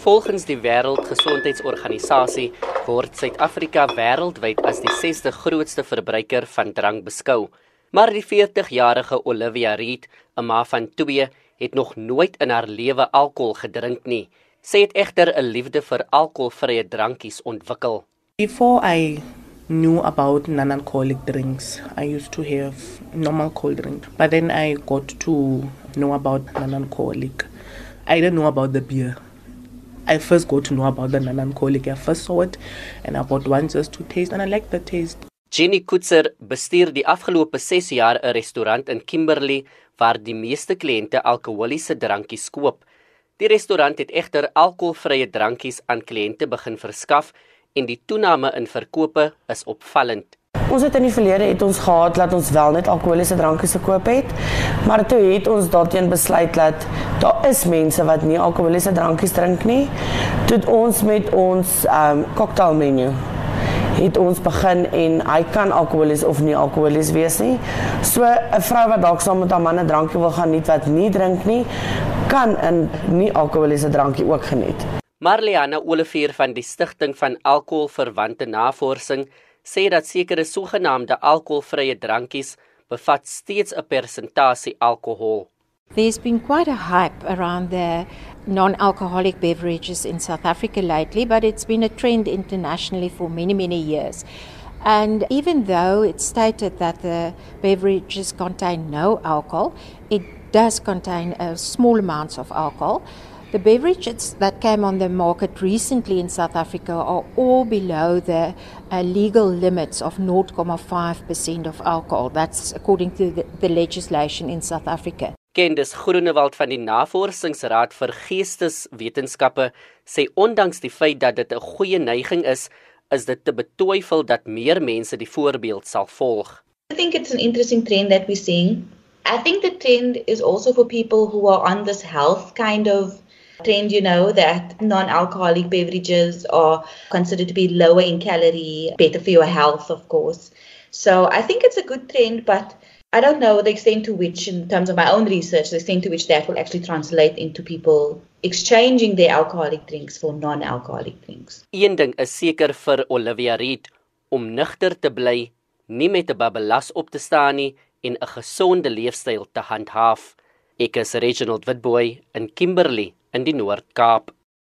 Volgens die Wêreldgesondheidsorganisasie word Suid-Afrika wêreldwyd as die 6de grootste verbruiker van drank beskou. Maar die 40-jarige Olivia Reed, 'n ma van 2, het nog nooit in haar lewe alkohol gedrink nie. Sy het egter 'n liefde vir alkoholvrye drankies ontwikkel. Before I knew about non-alcoholic drinks, I used to have normal cold drink. But then I got to know about non-alcoholic. I didn't know about the beer. I first got to know about the non-alcoholic. I first saw it and I bought one just to taste and I liked the taste. Jenny Kutzer bestuur die afgelope 6 jaar 'n restaurant in Kimberley waar die meeste kliënte alkoholiese drankies koop. Die restaurant het egter alkoholvrye drankies aan kliënte begin verskaf en die toename in verkope is opvallend. Ons het in die verlede het ons gehad dat ons wel net alkoholiese drankies gekoop het, maar toe het ons daarteen besluit dat daar is mense wat nie alkoholiese drankies drink nie. Toe ons met ons um cocktailmenu het ons begin en hy kan alkoholies of nie alkoholies wees nie. So 'n vrou wat dalk saam met haar man 'n drankie wil gaan nie wat nie drink nie, kan 'n nie alkoholiese drankie ook geniet. Marliana Olivier van die Stichting van Alkoholverwante Navorsing sê dat sekere sogenaamde alkoholvrye drankies bevat steeds 'n persentasie alkohol. There's been quite a hype around the non alcoholic beverages in South Africa lately, but it's been a trend internationally for many, many years. And even though it's stated that the beverages contain no alcohol, it does contain a small amounts of alcohol. The beverages that came on the market recently in South Africa are all below the uh, legal limits of 0.5% of alcohol. That's according to the, the legislation in South Africa. Kendis Groenewald van die Navorsingsraad vir Geesteswetenskappe sê ondanks die feit dat dit 'n goeie neiging is, is dit te betwyfel dat meer mense die voorbeeld sal volg. I think it's an interesting trend that we're seeing. I think the trend is also for people who are on this health kind of trend, you know, that non-alcoholic beverages are considered to be lower in calorie, better for your health, of course. So I think it's a good trend, but I don't know the extent to which, in terms of my own research, the extent to which that will actually translate into people exchanging their alcoholic drinks for non-alcoholic drinks. Een ding is seker vir Olivia Reed om nugter te bly, nie met 'n babbelas op te staan nie en 'n gesonde leefstyl te handhaaf. Ek is Reginald Witboy in Kimberley in die Noord-Kaap.